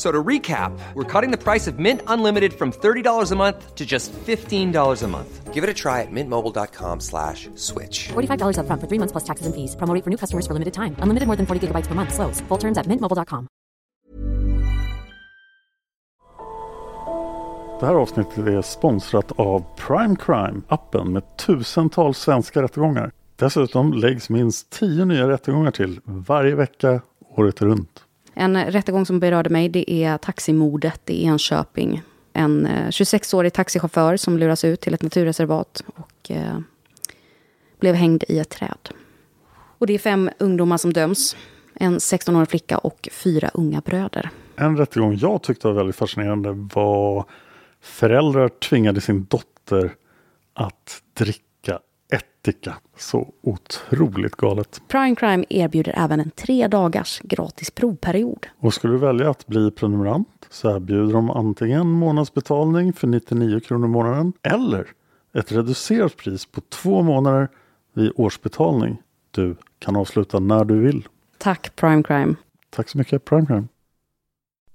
So to recap, we're cutting the price of Mint Unlimited from $30 a month to just $15 a month. Give it a try at mintmobile.com slash switch. $45 up front for three months plus taxes and fees. Promo for new customers for limited time. Unlimited more than 40 gigabytes per month. Slows. Full terms at mintmobile.com. Det här avsnittet är sponsrat av Prime Crime, appen med tusentals svenska rättegångar. Dessutom läggs minst tio nya rättegångar till varje vecka året runt. En rättegång som berörde mig det är taximordet i Enköping. En eh, 26-årig taxichaufför som luras ut till ett naturreservat och eh, blev hängd i ett träd. Och det är fem ungdomar som döms. En 16-årig flicka och fyra unga bröder. En rättegång jag tyckte var väldigt fascinerande var föräldrar tvingade sin dotter att dricka ättika. Så otroligt galet. Prime Crime erbjuder även en tre dagars gratis provperiod. Och skulle du välja att bli prenumerant så erbjuder de antingen månadsbetalning för 99 kronor i månaden eller ett reducerat pris på två månader vid årsbetalning. Du kan avsluta när du vill. Tack Prime Crime. Tack så mycket Prime Crime.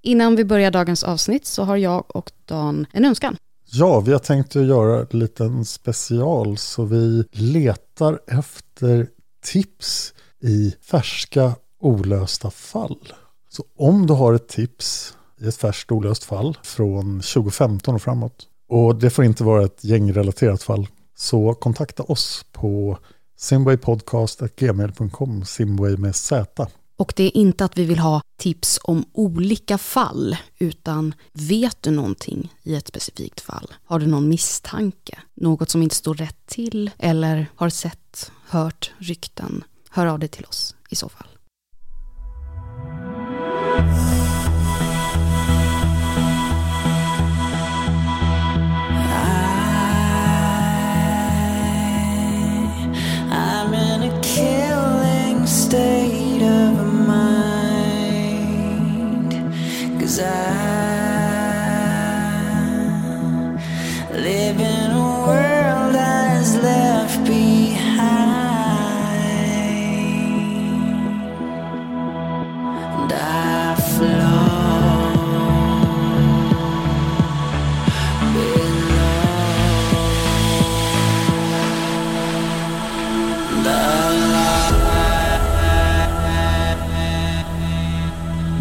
Innan vi börjar dagens avsnitt så har jag och Dan en önskan. Ja, vi har tänkt att göra en liten special så vi letar efter tips i färska olösta fall. Så om du har ett tips i ett färskt olöst fall från 2015 och framåt och det får inte vara ett gängrelaterat fall så kontakta oss på simwaypodcast.gmail.com simway med z. Och det är inte att vi vill ha tips om olika fall, utan vet du någonting i ett specifikt fall? Har du någon misstanke? Något som inte står rätt till? Eller har sett, hört rykten? Hör av dig till oss i så fall.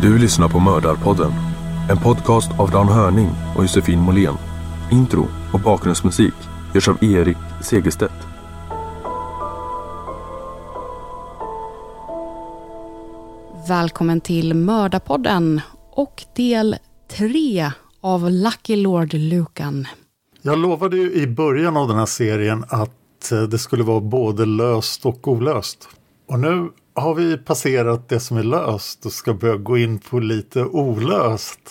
Du lyssnar på Mördarpodden. En podcast av Dan Hörning och Josefin Måhlén. Intro och bakgrundsmusik görs av Erik Segerstedt. Välkommen till Mördarpodden och del tre av Lucky Lord Lucan. Jag lovade ju i början av den här serien att eh, det skulle vara både löst och olöst. Och nu har vi passerat det som är löst och ska börja gå in på lite olöst.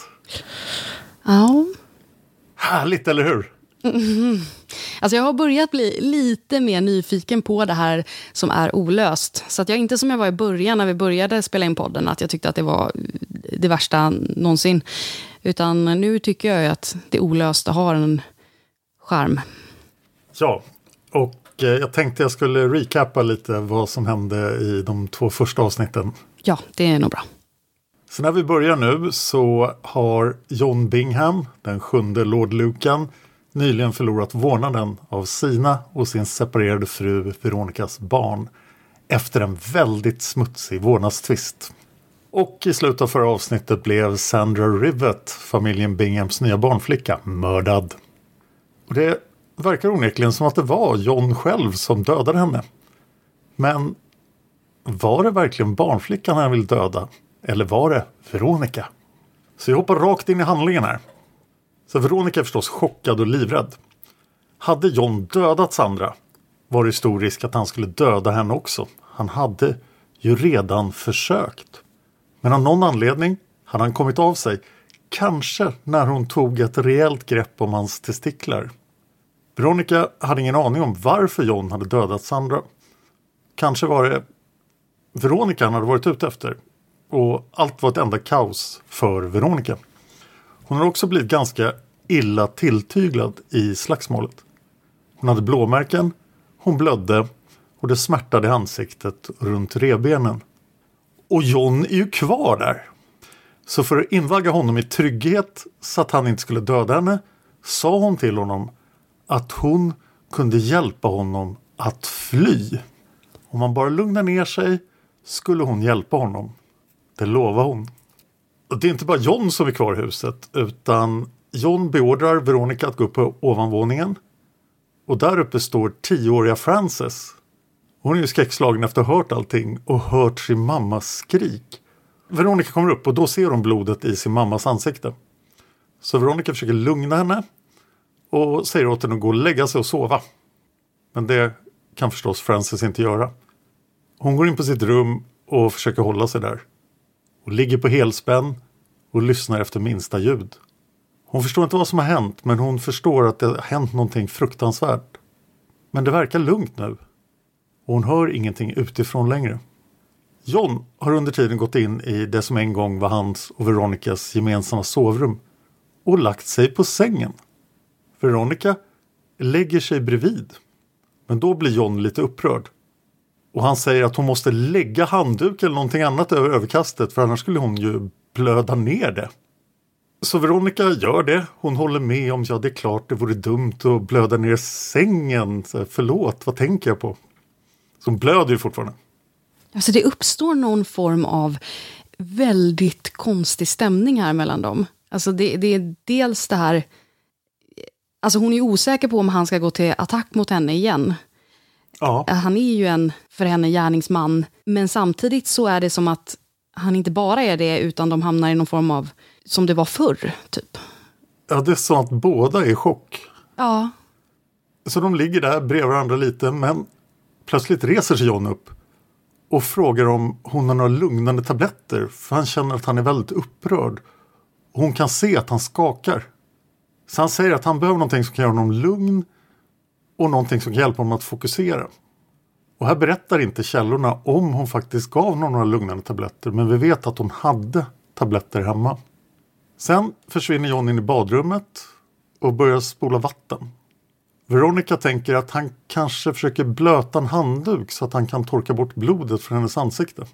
Ja. Härligt, eller hur? Mm. Alltså jag har börjat bli lite mer nyfiken på det här som är olöst. Så att jag inte som jag var i början när vi började spela in podden, att jag tyckte att det var det värsta någonsin. Utan nu tycker jag att det olösta har en charm. Ja, och jag tänkte jag skulle recappa lite vad som hände i de två första avsnitten. Ja, det är nog bra. Så när vi börjar nu så har John Bingham, den sjunde Lord Lucan, nyligen förlorat vårdnaden av sina och sin separerade fru Veronicas barn efter en väldigt smutsig vårdnadstvist. Och i slutet av förra avsnittet blev Sandra Rivet, familjen Binghams nya barnflicka, mördad. Och det verkar onekligen som att det var John själv som dödade henne. Men var det verkligen barnflickan han vill döda? Eller var det Veronica? Så jag hoppar rakt in i handlingen här. Så Veronica är förstås chockad och livrädd. Hade John dödat Sandra var det stor risk att han skulle döda henne också. Han hade ju redan försökt. Men av någon anledning hade han kommit av sig. Kanske när hon tog ett rejält grepp om hans testiklar. Veronica hade ingen aning om varför John hade dödat Sandra. Kanske var det Veronica han hade varit ute efter. Och allt var ett enda kaos för Veronica. Hon har också blivit ganska illa tilltyglad i slagsmålet. Hon hade blåmärken, hon blödde och det smärtade i ansiktet runt revbenen. Och John är ju kvar där. Så för att invagga honom i trygghet så att han inte skulle döda henne sa hon till honom att hon kunde hjälpa honom att fly. Om han bara lugnar ner sig skulle hon hjälpa honom. Det lovar hon. Och det är inte bara John som är kvar i huset utan John beordrar Veronica att gå upp på ovanvåningen. Och där uppe står tioåriga Frances. Hon är ju skräckslagen efter att ha hört allting och hört sin mammas skrik. Veronica kommer upp och då ser hon blodet i sin mammas ansikte. Så Veronica försöker lugna henne och säger åt henne att gå och lägga sig och sova. Men det kan förstås Frances inte göra. Hon går in på sitt rum och försöker hålla sig där. Hon ligger på helspänn och lyssnar efter minsta ljud. Hon förstår inte vad som har hänt men hon förstår att det har hänt någonting fruktansvärt. Men det verkar lugnt nu. Och hon hör ingenting utifrån längre. John har under tiden gått in i det som en gång var hans och Veronicas gemensamma sovrum och lagt sig på sängen. Veronica lägger sig bredvid. Men då blir John lite upprörd. Och han säger att hon måste lägga handduk eller någonting annat över överkastet för annars skulle hon ju blöda ner det. Så Veronica gör det. Hon håller med om ja det är klart det vore dumt att blöda ner sängen. Så, förlåt, vad tänker jag på? Så hon blöder ju fortfarande. Alltså det uppstår någon form av väldigt konstig stämning här mellan dem. Alltså det, det är dels det här... Alltså hon är osäker på om han ska gå till attack mot henne igen. Ja. Han är ju en, för henne, gärningsman. Men samtidigt så är det som att han inte bara är det, utan de hamnar i någon form av, som det var förr, typ. ja, det är så att båda är i chock. Ja, Så de ligger där bredvid varandra lite men plötsligt reser sig John upp och frågar om hon har några lugnande tabletter för han känner att han är väldigt upprörd. Och hon kan se att han skakar. Så han säger att han behöver någonting som kan göra honom lugn och någonting som kan hjälpa honom att fokusera. Och här berättar inte källorna om hon faktiskt gav honom några lugnande tabletter men vi vet att hon hade tabletter hemma. Sen försvinner John in i badrummet och börjar spola vatten. Veronica tänker att han kanske försöker blöta en handduk så att han kan torka bort blodet från hennes ansikte.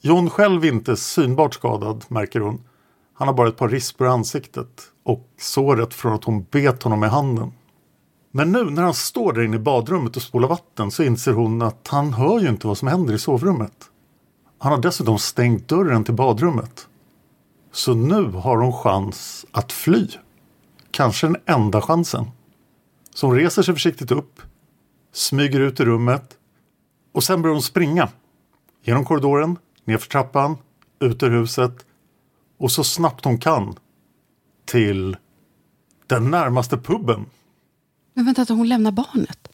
John själv är inte synbart skadad, märker hon. Han har bara ett par rispor i ansiktet och såret från att hon bet honom i handen. Men nu när han står där inne i badrummet och spolar vatten så inser hon att han hör ju inte vad som händer i sovrummet. Han har dessutom stängt dörren till badrummet. Så nu har hon chans att fly. Kanske den enda chansen. Så hon reser sig försiktigt upp, smyger ut i rummet och sen börjar hon springa. Genom korridoren, nerför trappan, ut ur huset och så snabbt hon kan till den närmaste puben. men vänta, att hon lämnar barnet?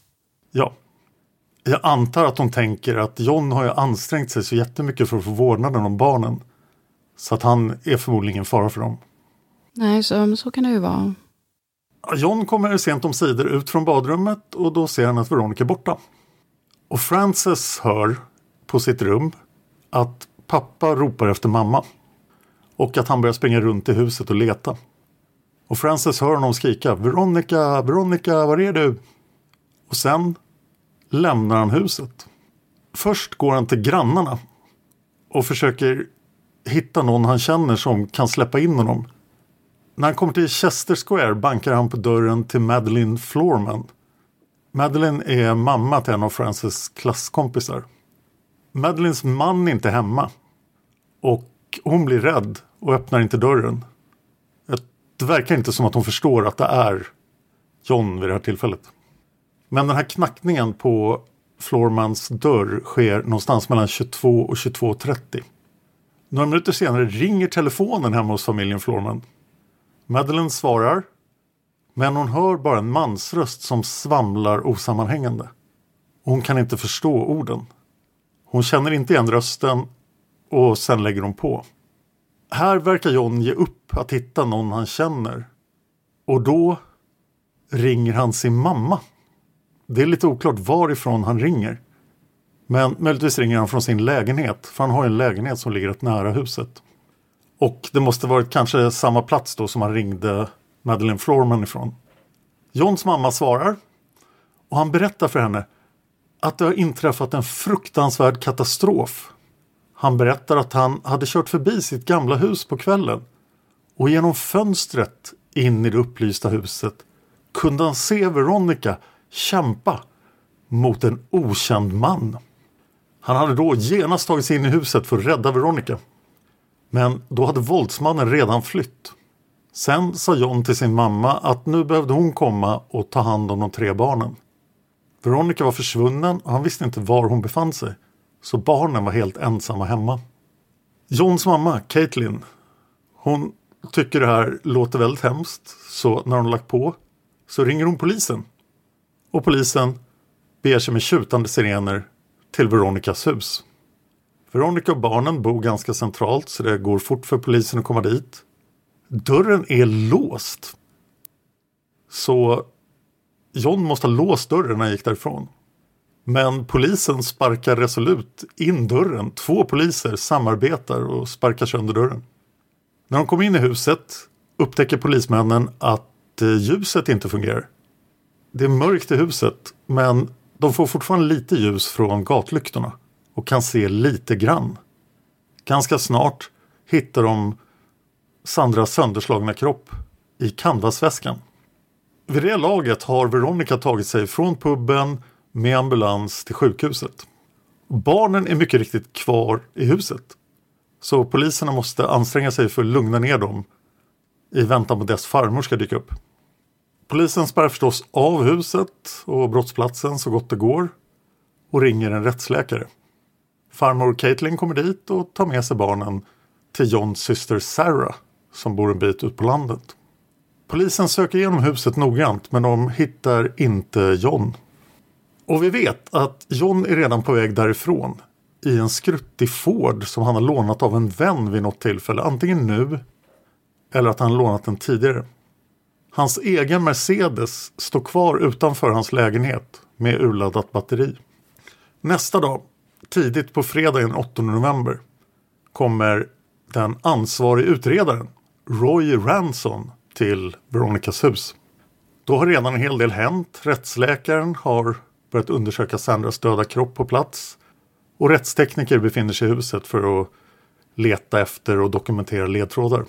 Ja. Jag antar att hon tänker att John har ju ansträngt sig så jättemycket för att få vårdnaden om barnen. Så att han är förmodligen fara för dem. Nej, så, så kan det ju vara. John kommer sent om sidor ut från badrummet och då ser han att Veronica är borta. Och Frances hör på sitt rum att pappa ropar efter mamma. Och att han börjar springa runt i huset och leta. Och Frances hör honom skrika Veronica, Veronica, var är du? Och sen lämnar han huset. Först går han till grannarna och försöker hitta någon han känner som kan släppa in honom. När han kommer till Chester Square bankar han på dörren till Madeline Florman. Madeline är mamma till en av Frances klasskompisar. Madelines man är inte hemma. Och hon blir rädd och öppnar inte dörren. Det verkar inte som att hon förstår att det är John vid det här tillfället. Men den här knackningen på Floormans dörr sker någonstans mellan 22 och 22.30. Några minuter senare ringer telefonen hemma hos familjen Florman. Madeleine svarar, men hon hör bara en mansröst som svamlar osammanhängande. Hon kan inte förstå orden. Hon känner inte igen rösten och sen lägger hon på. Här verkar John ge upp att hitta någon han känner. Och då ringer han sin mamma. Det är lite oklart varifrån han ringer. Men möjligtvis ringer han från sin lägenhet, för han har en lägenhet som ligger rätt nära huset. Och det måste varit kanske samma plats då som han ringde Madeleine Florman ifrån. Johns mamma svarar och han berättar för henne att det har inträffat en fruktansvärd katastrof. Han berättar att han hade kört förbi sitt gamla hus på kvällen och genom fönstret in i det upplysta huset kunde han se Veronica kämpa mot en okänd man. Han hade då genast tagit sig in i huset för att rädda Veronica. Men då hade våldsmannen redan flytt. Sen sa John till sin mamma att nu behövde hon komma och ta hand om de tre barnen. Veronica var försvunnen och han visste inte var hon befann sig. Så barnen var helt ensamma hemma. Johns mamma, Caitlin, hon tycker det här låter väldigt hemskt. Så när hon lagt på så ringer hon polisen. Och polisen beger sig med tjutande sirener till Veronicas hus. Veronica och barnen bor ganska centralt så det går fort för polisen att komma dit. Dörren är låst. Så John måste ha låst dörren när han gick därifrån. Men polisen sparkar resolut in dörren. Två poliser samarbetar och sparkar sönder dörren. När de kommer in i huset upptäcker polismännen att eh, ljuset inte fungerar. Det är mörkt i huset men de får fortfarande lite ljus från gatlyktorna och kan se lite grann. Ganska snart hittar de Sandras sönderslagna kropp i canvasväskan. Vid det laget har Veronica tagit sig från puben med ambulans till sjukhuset. Barnen är mycket riktigt kvar i huset. Så poliserna måste anstränga sig för att lugna ner dem i väntan på deras farmor ska dyka upp. Polisen spärrar förstås av huset och brottsplatsen så gott det går och ringer en rättsläkare. Farmor Caitlin kommer dit och tar med sig barnen till Johns syster Sarah som bor en bit ut på landet. Polisen söker igenom huset noggrant men de hittar inte John. Och vi vet att John är redan på väg därifrån i en skruttig Ford som han har lånat av en vän vid något tillfälle. Antingen nu eller att han lånat den tidigare. Hans egen Mercedes står kvar utanför hans lägenhet med urladdat batteri. Nästa dag, tidigt på fredagen den 8 november, kommer den ansvarige utredaren Roy Ranson till Veronicas hus. Då har redan en hel del hänt. Rättsläkaren har börjat undersöka Sandras döda kropp på plats och rättstekniker befinner sig i huset för att leta efter och dokumentera ledtrådar.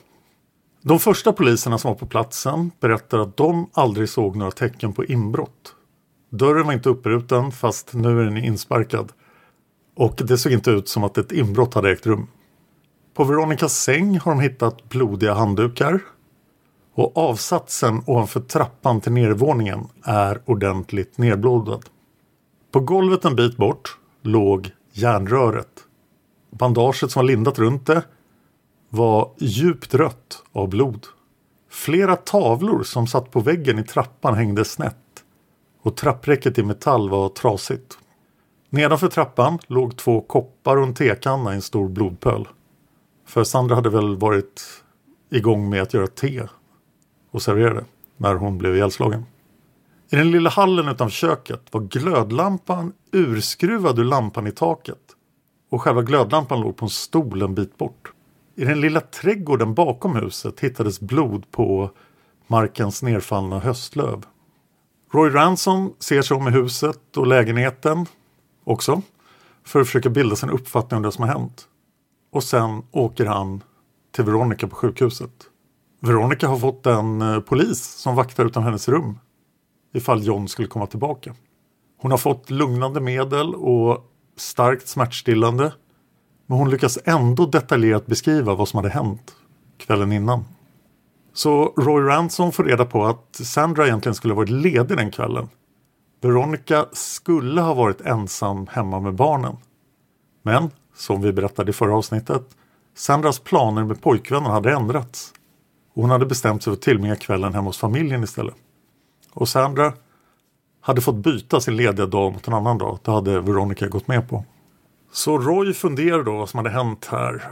De första poliserna som var på platsen berättar att de aldrig såg några tecken på inbrott. Dörren var inte uppruten fast nu är den insparkad. Och det såg inte ut som att ett inbrott hade ägt rum. På Veronicas säng har de hittat blodiga handdukar. Och avsatsen ovanför trappan till nedervåningen är ordentligt nedblodad. På golvet en bit bort låg järnröret. Bandaget som var lindat runt det var djupt rött av blod. Flera tavlor som satt på väggen i trappan hängde snett och trappräcket i metall var trasigt. Nedanför trappan låg två koppar och en tekanna i en stor blodpöl. För Sandra hade väl varit igång med att göra te och servera det när hon blev ihjälslagen. I den lilla hallen utanför köket var glödlampan urskruvad ur lampan i taket och själva glödlampan låg på en stol en bit bort. I den lilla trädgården bakom huset hittades blod på markens nerfallna höstlöv. Roy Ransom ser sig om i huset och lägenheten också för att försöka bilda sig en uppfattning om det som har hänt. Och sen åker han till Veronica på sjukhuset. Veronica har fått en eh, polis som vaktar utan hennes rum ifall John skulle komma tillbaka. Hon har fått lugnande medel och starkt smärtstillande men hon lyckas ändå detaljerat beskriva vad som hade hänt kvällen innan. Så Roy Ransom får reda på att Sandra egentligen skulle ha varit ledig den kvällen. Veronica skulle ha varit ensam hemma med barnen. Men, som vi berättade i förra avsnittet, Sandras planer med pojkvännen hade ändrats. Och hon hade bestämt sig för att tillbringa kvällen hemma hos familjen istället. Och Sandra hade fått byta sin lediga dag mot en annan dag. Det hade Veronica gått med på. Så Roy funderade då vad som hade hänt här.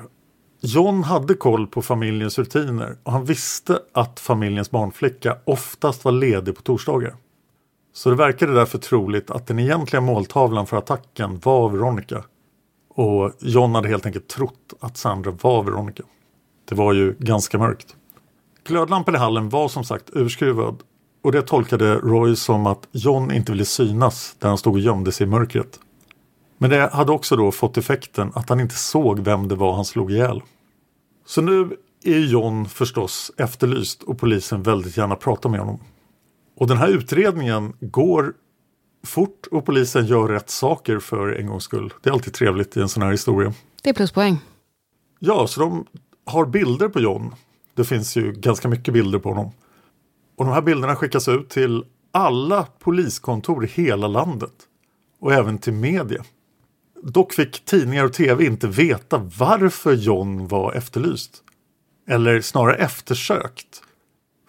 John hade koll på familjens rutiner och han visste att familjens barnflicka oftast var ledig på torsdagar. Så det verkade därför troligt att den egentliga måltavlan för attacken var Veronica. Och John hade helt enkelt trott att Sandra var Veronica. Det var ju ganska mörkt. Glödlampan i hallen var som sagt urskruvad och det tolkade Roy som att John inte ville synas där han stod och gömde sig i mörkret. Men det hade också då fått effekten att han inte såg vem det var han slog ihjäl. Så nu är John förstås efterlyst och polisen väldigt gärna pratar med honom. Och den här utredningen går fort och polisen gör rätt saker för en gångs skull. Det är alltid trevligt i en sån här historia. Det är pluspoäng. Ja, så de har bilder på John. Det finns ju ganska mycket bilder på honom. Och de här bilderna skickas ut till alla poliskontor i hela landet. Och även till media. Dock fick tidningar och tv inte veta varför John var efterlyst. Eller snarare eftersökt.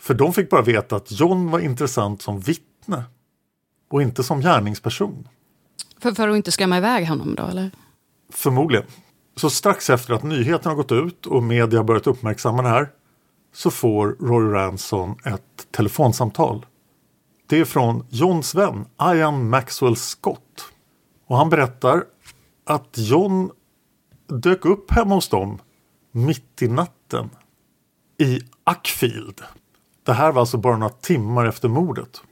För de fick bara veta att John var intressant som vittne. Och inte som gärningsperson. För, för att inte skrämma iväg honom då, eller? Förmodligen. Så strax efter att nyheten har gått ut och media börjat uppmärksamma det här så får Roy Ranson ett telefonsamtal. Det är från Johns vän Ian Maxwell Scott. Och han berättar att John dök upp hemma hos dem mitt i natten i Ackfield. Det här var alltså bara några timmar efter mordet.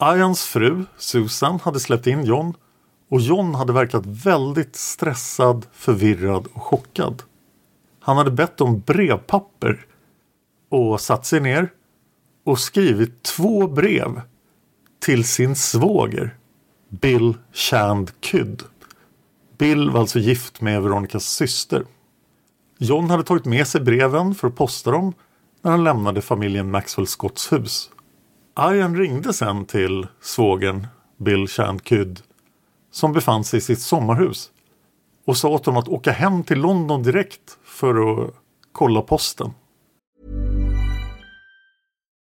Ians fru Susan hade släppt in John och John hade verkat väldigt stressad, förvirrad och chockad. Han hade bett om brevpapper och satt sig ner och skrivit två brev till sin svåger Bill Shand Kydd. Bill var alltså gift med Veronicas syster. John hade tagit med sig breven för att posta dem när han lämnade familjen Maxwell Scotts hus. Arjen ringde sen till svågern Bill Shand Kydd som befann sig i sitt sommarhus och sa åt honom att åka hem till London direkt för att kolla posten.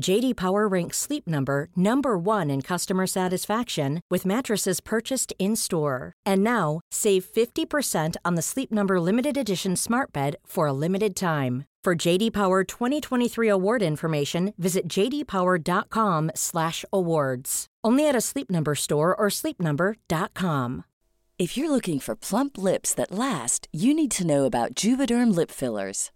JD Power ranks Sleep Number number 1 in customer satisfaction with mattresses purchased in-store. And now, save 50% on the Sleep Number limited edition Smart Bed for a limited time. For JD Power 2023 award information, visit jdpower.com/awards. Only at a Sleep Number store or sleepnumber.com. If you're looking for plump lips that last, you need to know about Juvederm lip fillers.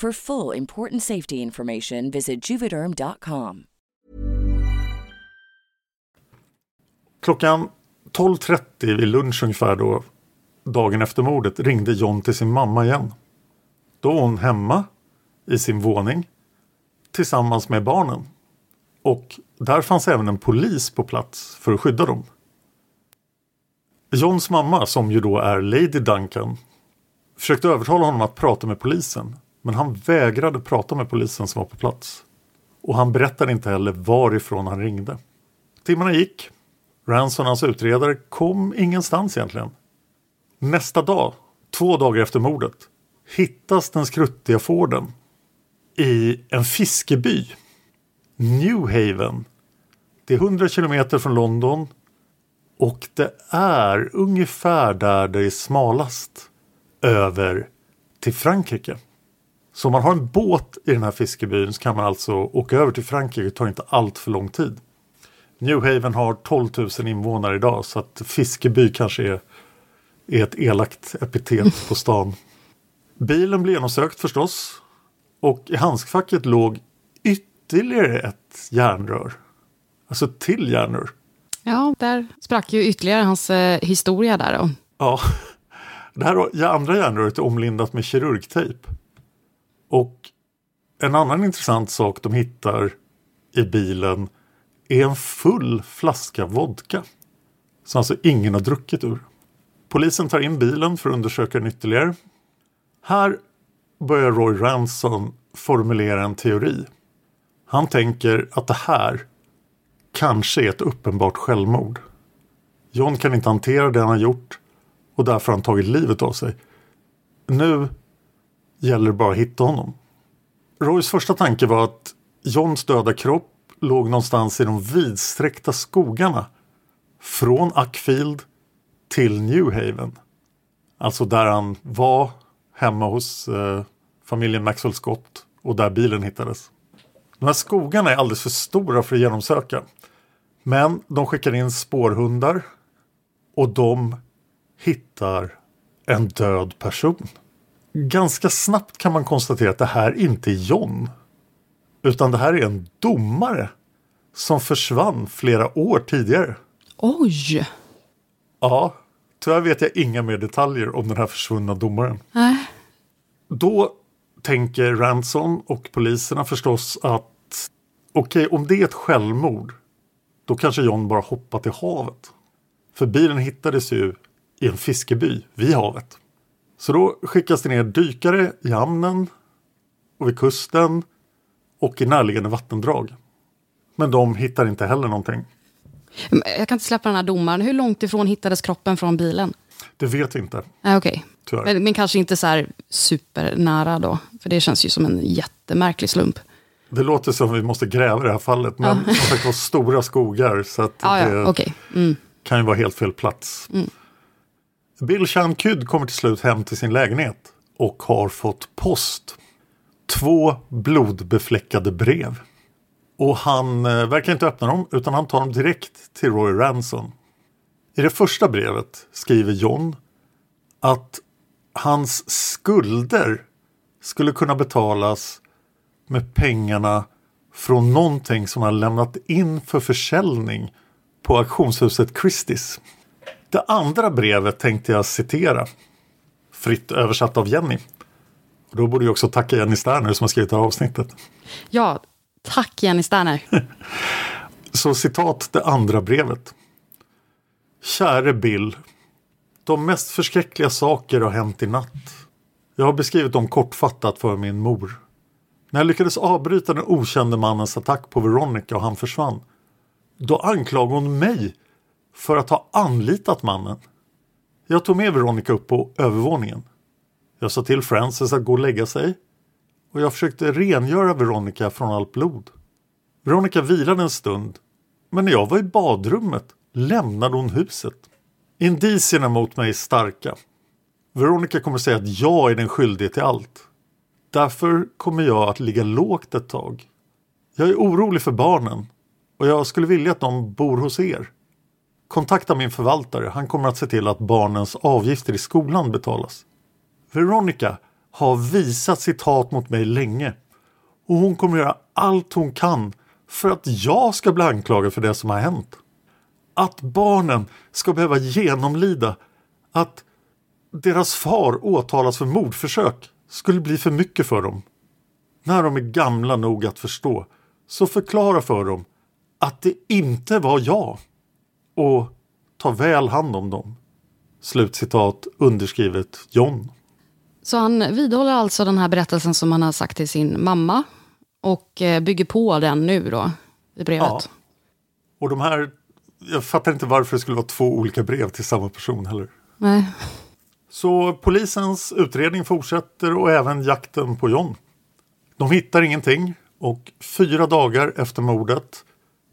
For full important safety information, visit juvederm.com. Klockan 12.30 vid lunch ungefär då dagen efter mordet ringde John till sin mamma igen. Då var hon hemma i sin våning tillsammans med barnen. Och där fanns även en polis på plats för att skydda dem. Johns mamma, som ju då är Lady Duncan, försökte övertala honom att prata med polisen. Men han vägrade prata med polisen som var på plats. Och han berättade inte heller varifrån han ringde. Timmarna gick. Ranson, hans utredare, kom ingenstans egentligen. Nästa dag, två dagar efter mordet, hittas den skruttiga Forden i en fiskeby. New Haven. Det är 100 kilometer från London och det är ungefär där det är smalast över till Frankrike. Så om man har en båt i den här fiskebyn så kan man alltså åka över till Frankrike. Det tar inte allt för lång tid. New Haven har 12 000 invånare idag så att fiskeby kanske är, är ett elakt epitet på stan. Bilen blev genomsökt förstås. Och i handskfacket låg ytterligare ett järnrör. Alltså till järnrör. Ja, där sprack ju ytterligare hans eh, historia där då. Ja, det här andra järnröret är omlindat med kirurgtejp. Och en annan intressant sak de hittar i bilen är en full flaska vodka. Som alltså ingen har druckit ur. Polisen tar in bilen för att undersöka den ytterligare. Här börjar Roy Ranson formulera en teori. Han tänker att det här kanske är ett uppenbart självmord. John kan inte hantera det han har gjort och därför har han tagit livet av sig. Nu gäller det bara att hitta honom. Roys första tanke var att Johns döda kropp låg någonstans i de vidsträckta skogarna från Ackfield till New Haven. Alltså där han var hemma hos eh, familjen Maxwell Scott och där bilen hittades. De här skogarna är alldeles för stora för att genomsöka. Men de skickar in spårhundar och de hittar en död person. Ganska snabbt kan man konstatera att det här inte är John. Utan det här är en domare som försvann flera år tidigare. Oj! Ja, tyvärr vet jag inga mer detaljer om den här försvunna domaren. Äh. Då tänker Ransom och poliserna förstås att okej, okay, om det är ett självmord då kanske John bara hoppat i havet. För bilen hittades ju i en fiskeby vid havet. Så då skickas det ner dykare i hamnen och vid kusten och i närliggande vattendrag. Men de hittar inte heller någonting. Jag kan inte släppa den här domaren. Hur långt ifrån hittades kroppen från bilen? Det vet vi inte. Ah, okay. Men, men, kanske inte så här supernära då? För det känns ju som en jättemärklig slump. Det låter som att vi måste gräva i det här fallet. Men ja. som sagt var stora skogar. Så att ah, det ja. okay. mm. kan ju vara helt fel plats. Mm. Bill Shankyd kommer till slut hem till sin lägenhet och har fått post. Två blodbefläckade brev. Och han eh, verkar inte öppna dem utan han tar dem direkt till Roy Ranson. I det första brevet skriver John att hans skulder skulle kunna betalas med pengarna från någonting som han lämnat in för försäljning på auktionshuset Christie's. Det andra brevet tänkte jag citera. Fritt översatt av Jenny. Och då borde jag också tacka Jenny Sterner som har skrivit det här avsnittet. Ja, tack Jenny Sterner. Så citat det andra brevet. Käre Bill. De mest förskräckliga saker har hänt i natt. Jag har beskrivit dem kortfattat för min mor. När jag lyckades avbryta den okände mannens attack på Veronica och han försvann. Då anklagade hon mig för att ha anlitat mannen. Jag tog med Veronica upp på övervåningen. Jag sa till Frances att gå och lägga sig och jag försökte rengöra Veronica från allt blod. Veronica vilade en stund men när jag var i badrummet lämnade hon huset. Indicierna mot mig är starka. Veronica kommer säga att jag är den skyldige till allt. Därför kommer jag att ligga lågt ett tag. Jag är orolig för barnen och jag skulle vilja att de bor hos er. Kontakta min förvaltare. Han kommer att se till att barnens avgifter i skolan betalas. Veronica har visat sitt hat mot mig länge och hon kommer göra allt hon kan för att jag ska bli anklagad för det som har hänt. Att barnen ska behöva genomlida att deras far åtalas för mordförsök skulle bli för mycket för dem. När de är gamla nog att förstå så förklara för dem att det inte var jag och ta väl hand om dem. Slutcitat underskrivet John. Så han vidhåller alltså den här berättelsen som han har sagt till sin mamma och eh, bygger på den nu då i brevet. Ja. Och de här, jag fattar inte varför det skulle vara två olika brev till samma person heller. Nej. Så polisens utredning fortsätter och även jakten på John. De hittar ingenting och fyra dagar efter mordet,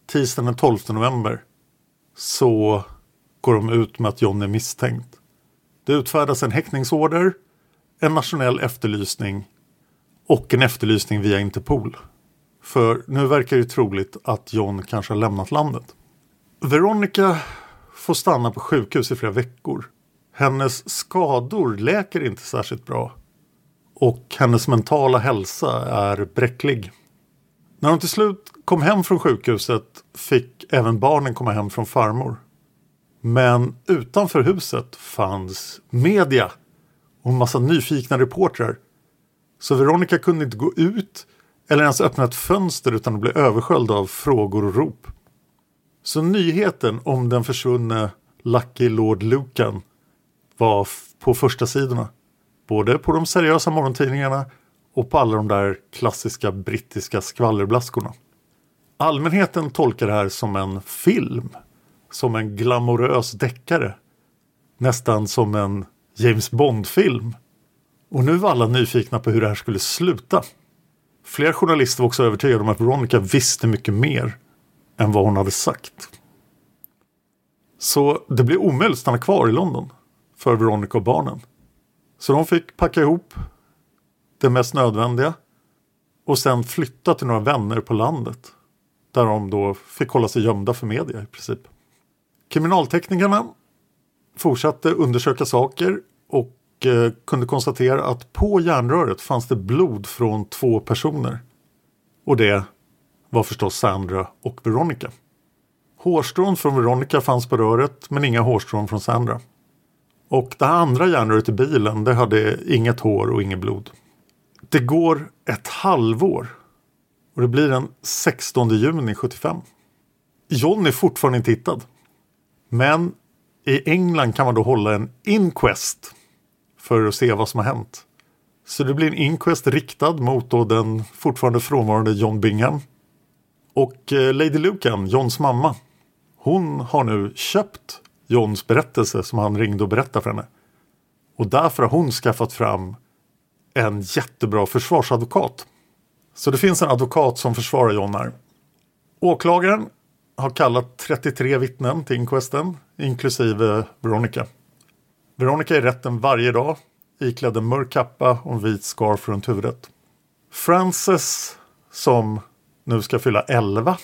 tisdagen den 12 november, så går de ut med att John är misstänkt. Det utfärdas en häktningsorder, en nationell efterlysning och en efterlysning via Interpol. För nu verkar det troligt att John kanske har lämnat landet. Veronica får stanna på sjukhus i flera veckor. Hennes skador läker inte särskilt bra. Och hennes mentala hälsa är bräcklig. När hon till slut kom hem från sjukhuset fick även barnen komma hem från farmor. Men utanför huset fanns media och en massa nyfikna reportrar. Så Veronica kunde inte gå ut eller ens öppna ett fönster utan att bli översköljd av frågor och rop. Så nyheten om den försvunne Lucky Lord Lucan var på första sidorna. Både på de seriösa morgontidningarna och på alla de där klassiska brittiska skvallerblaskorna. Allmänheten tolkar det här som en film. Som en glamorös deckare. Nästan som en James Bond-film. Och nu var alla nyfikna på hur det här skulle sluta. Flera journalister var också övertygade om att Veronica visste mycket mer än vad hon hade sagt. Så det blev omöjligt att stanna kvar i London för Veronica och barnen. Så de fick packa ihop det mest nödvändiga och sen flytta till några vänner på landet. Där de då fick hålla sig gömda för media i princip. Kriminalteknikerna fortsatte undersöka saker och eh, kunde konstatera att på järnröret fanns det blod från två personer. Och det var förstås Sandra och Veronica. Hårstrån från Veronica fanns på röret men inga hårstrån från Sandra. Och det andra järnröret i bilen det hade inget hår och inget blod. Det går ett halvår och det blir den 16 juni 75. John är fortfarande inte hittad. Men i England kan man då hålla en inquest för att se vad som har hänt. Så det blir en inquest riktad mot då den fortfarande frånvarande John Bingham. Och eh, Lady Lucan, Johns mamma, hon har nu köpt Johns berättelse som han ringde och berättade för henne. Och därför har hon skaffat fram en jättebra försvarsadvokat. Så det finns en advokat som försvarar John här. Åklagaren har kallat 33 vittnen till inquesten, inklusive Veronica. Veronica är i rätten varje dag, iklädd en mörk kappa och en vit scarf runt huvudet. Frances, som nu ska fylla 11,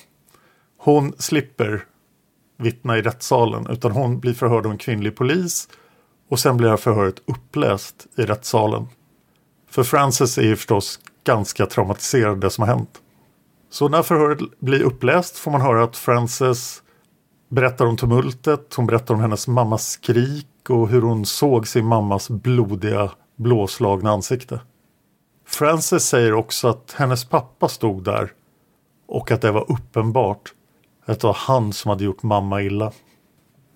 hon slipper vittna i rättssalen utan hon blir förhörd av en kvinnlig polis och sen blir förhöret uppläst i rättssalen. För Frances är ju förstås ganska traumatiserad det som har hänt. Så när förhöret blir uppläst får man höra att Frances berättar om tumultet, hon berättar om hennes mammas skrik och hur hon såg sin mammas blodiga blåslagna ansikte. Frances säger också att hennes pappa stod där och att det var uppenbart att det var han som hade gjort mamma illa.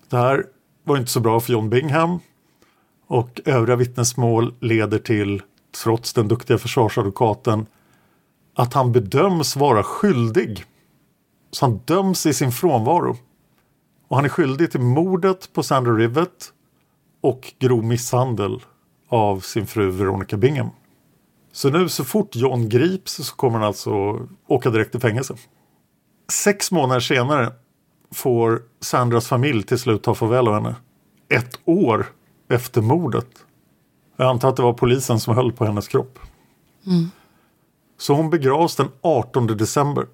Det här var inte så bra för John Bingham och övriga vittnesmål leder till, trots den duktiga försvarsadvokaten, att han bedöms vara skyldig. Så han döms i sin frånvaro. Och han är skyldig till mordet på Sandra Rivet och grov misshandel av sin fru Veronica Bingham. Så nu så fort John grips så kommer han alltså åka direkt till fängelse. Sex månader senare får Sandras familj till slut ta farväl av henne. Ett år efter mordet. Jag antar att det var polisen som höll på hennes kropp. Mm. Så hon begravs den 18 december.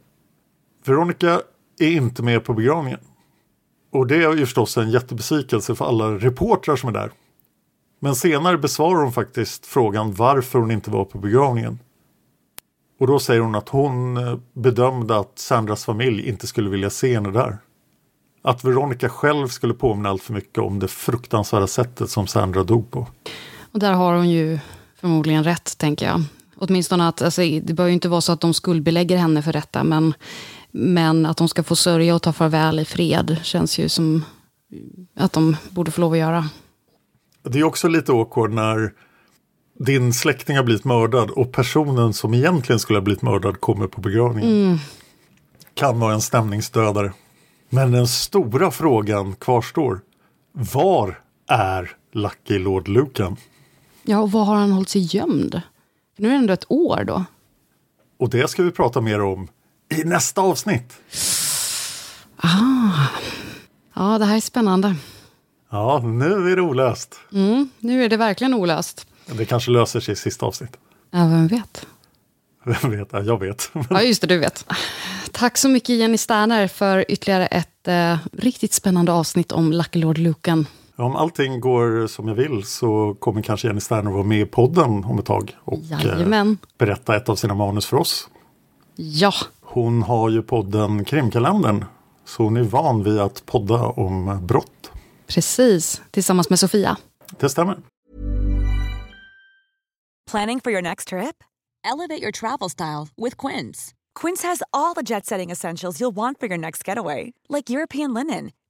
Veronica är inte med på begravningen. Och det är ju förstås en jättebesvikelse för alla reportrar som är där. Men senare besvarar hon faktiskt frågan varför hon inte var på begravningen. Och då säger hon att hon eh, bedömde att Sandras familj inte skulle vilja se henne där. Att Veronica själv skulle påminna allt för mycket om det fruktansvärda sättet som Sandra dog på. Där har hon ju förmodligen rätt, tänker jag. Åtminstone att, alltså, det bör ju inte vara så att de skuldbelägger henne för detta, men, men att de ska få sörja och ta farväl i fred känns ju som att de borde få lov att göra. Det är också lite awkward när din släkting har blivit mördad och personen som egentligen skulle ha blivit mördad kommer på begravningen. Kan vara en stämningsdödare. Men den stora frågan kvarstår. Var är Lucky Lord Lucan? Ja, och var har han hållit sig gömd? Nu är det ändå ett år då. Och det ska vi prata mer om i nästa avsnitt. Ja, det här är spännande. Ja, nu är det olöst. Mm, nu är det verkligen olöst. Det kanske löser sig i sista avsnitt. Ja, vem vet? Vem vet? Ja, Jag vet. Ja, just det, du vet. Tack så mycket Jenny Sterner för ytterligare ett eh, riktigt spännande avsnitt om Lucky Lord Lucan. Om allting går som jag vill så kommer kanske Jenny Sterner vara med i podden om ett tag och eh, Jajamän. berätta ett av sina manus för oss. Ja, Hon har ju podden Krimkalendern så hon är van vid att podda om brott. precis. Tillsammans med Sofia. Det stämmer. Planning for your next trip? Elevate your travel style with Quince. Quince has all the jet setting essentials you'll want for your next getaway, like European linen,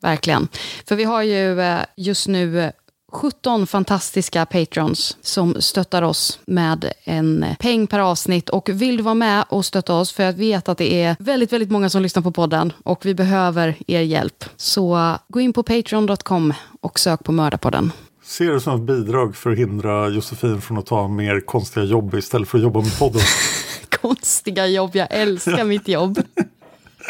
verkligen. För vi har ju eh, just nu eh, 17 fantastiska patrons som stöttar oss med en peng per avsnitt. Och vill du vara med och stötta oss, för jag vet att det är väldigt, väldigt många som lyssnar på podden och vi behöver er hjälp. Så eh, gå in på patreon.com och sök på Mördarpodden. Ser det som ett bidrag för att hindra Josefin från att ta mer konstiga jobb istället för att jobba med podden. konstiga jobb. Jag älskar mitt jobb.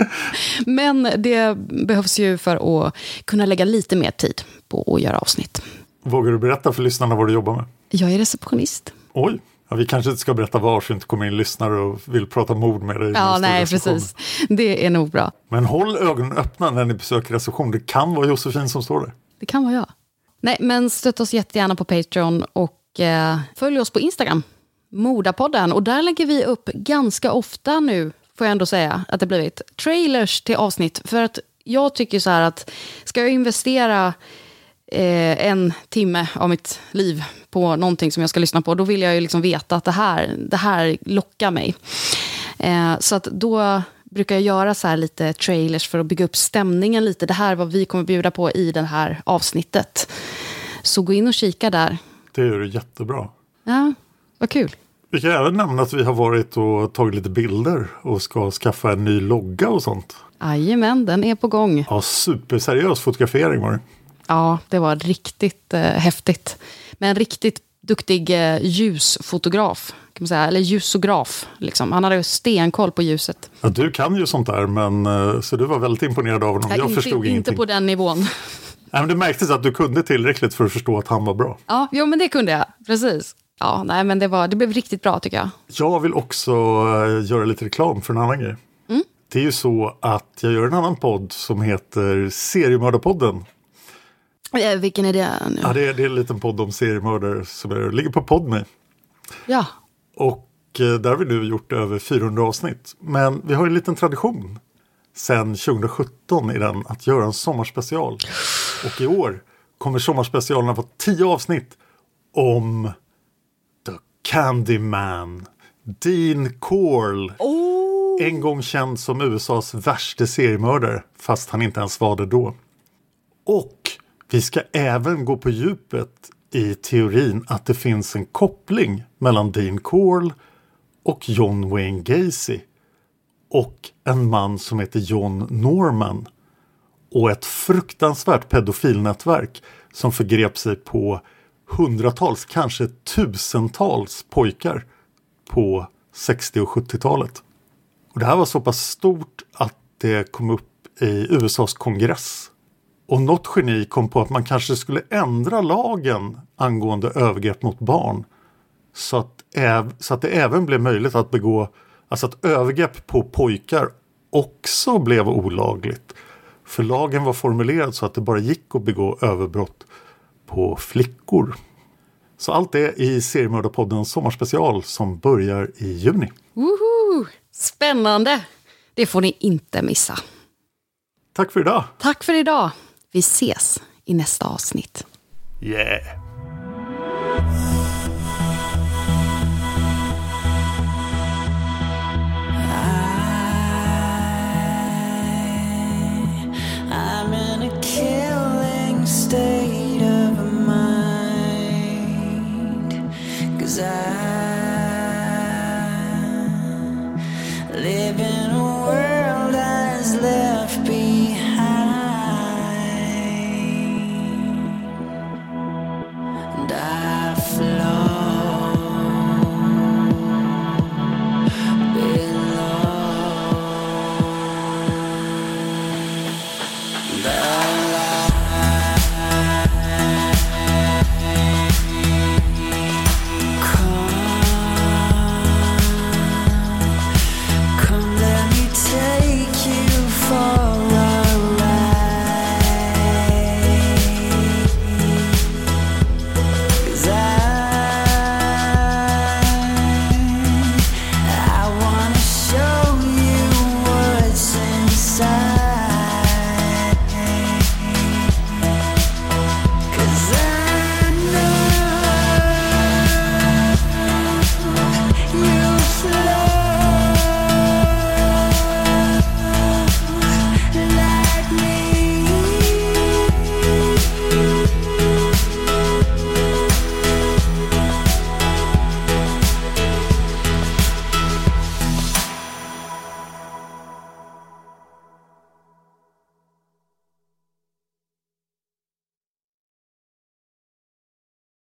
Men det behövs ju för att kunna lägga lite mer tid på att göra avsnitt. Vågar du berätta för lyssnarna vad du jobbar med? Jag är receptionist. Oj, ja, vi kanske inte ska berätta var så inte kommer in lyssnare och vill prata mord med dig. Ja, nej, precis. Det är nog bra. Men håll ögonen öppna när ni besöker reception. Det kan vara Josefin som står där. Det kan vara jag. Nej, men stötta oss jättegärna på Patreon och eh, följ oss på Instagram. Modapodden. Och där lägger vi upp ganska ofta nu, får jag ändå säga, att det blivit trailers till avsnitt. För att jag tycker så här att ska jag investera eh, en timme av mitt liv på någonting som jag ska lyssna på, då vill jag ju liksom veta att det här, det här lockar mig. Eh, så att då brukar jag göra så här lite trailers för att bygga upp stämningen lite. Det här är vad vi kommer bjuda på i det här avsnittet. Så gå in och kika där. Det är jättebra. Ja, vad kul. Vi kan även nämna att vi har varit och tagit lite bilder och ska skaffa en ny logga och sånt. Jajamän, den är på gång. Ja, superseriös fotografering var det. Ja, det var riktigt eh, häftigt. Med en riktigt duktig eh, ljusfotograf, kan man säga. eller ljusograf. Liksom. Han hade stenkoll på ljuset. Ja, du kan ju sånt där, men eh, så du var väldigt imponerad av honom. Ja, Jag inte, förstod inte ingenting. på den nivån. Nej, men det märktes att du kunde tillräckligt för att förstå att han var bra. Ja, jo, men det kunde jag. Precis. Ja, nej, men det, var, det blev riktigt bra tycker jag. Jag vill också eh, göra lite reklam för en annan grej. Mm. Det är ju så att jag gör en annan podd som heter Seriemördarpodden. Eh, vilken är det nu? Ja, det, är, det är en liten podd om seriemördare som är, ligger på Podme. Ja, Och eh, där har vi nu gjort över 400 avsnitt. Men vi har en liten tradition sen 2017 i den att göra en sommarspecial. Och i år kommer sommarspecialen att vara 10 avsnitt om Candyman. Dean Corll. En gång känd som USAs värsta seriemördare fast han inte ens var det då. Och vi ska även gå på djupet i teorin att det finns en koppling mellan Dean Corll och John Wayne Gacy och en man som heter John Norman och ett fruktansvärt pedofilnätverk som förgrep sig på hundratals, kanske tusentals pojkar på 60 och 70-talet. Och det här var så pass stort att det kom upp i USAs kongress Och något geni kom på att man kanske skulle ändra lagen angående övergrepp mot barn. Så att, äv, så att det även blev möjligt att begå, alltså att övergrepp på pojkar också blev olagligt. För lagen var formulerad så att det bara gick att begå överbrott på flickor. Så allt det i Seriemördarpoddens sommarspecial som börjar i juni. Woho! Spännande! Det får ni inte missa. Tack för idag! Tack för idag. Vi ses i nästa avsnitt. Yeah!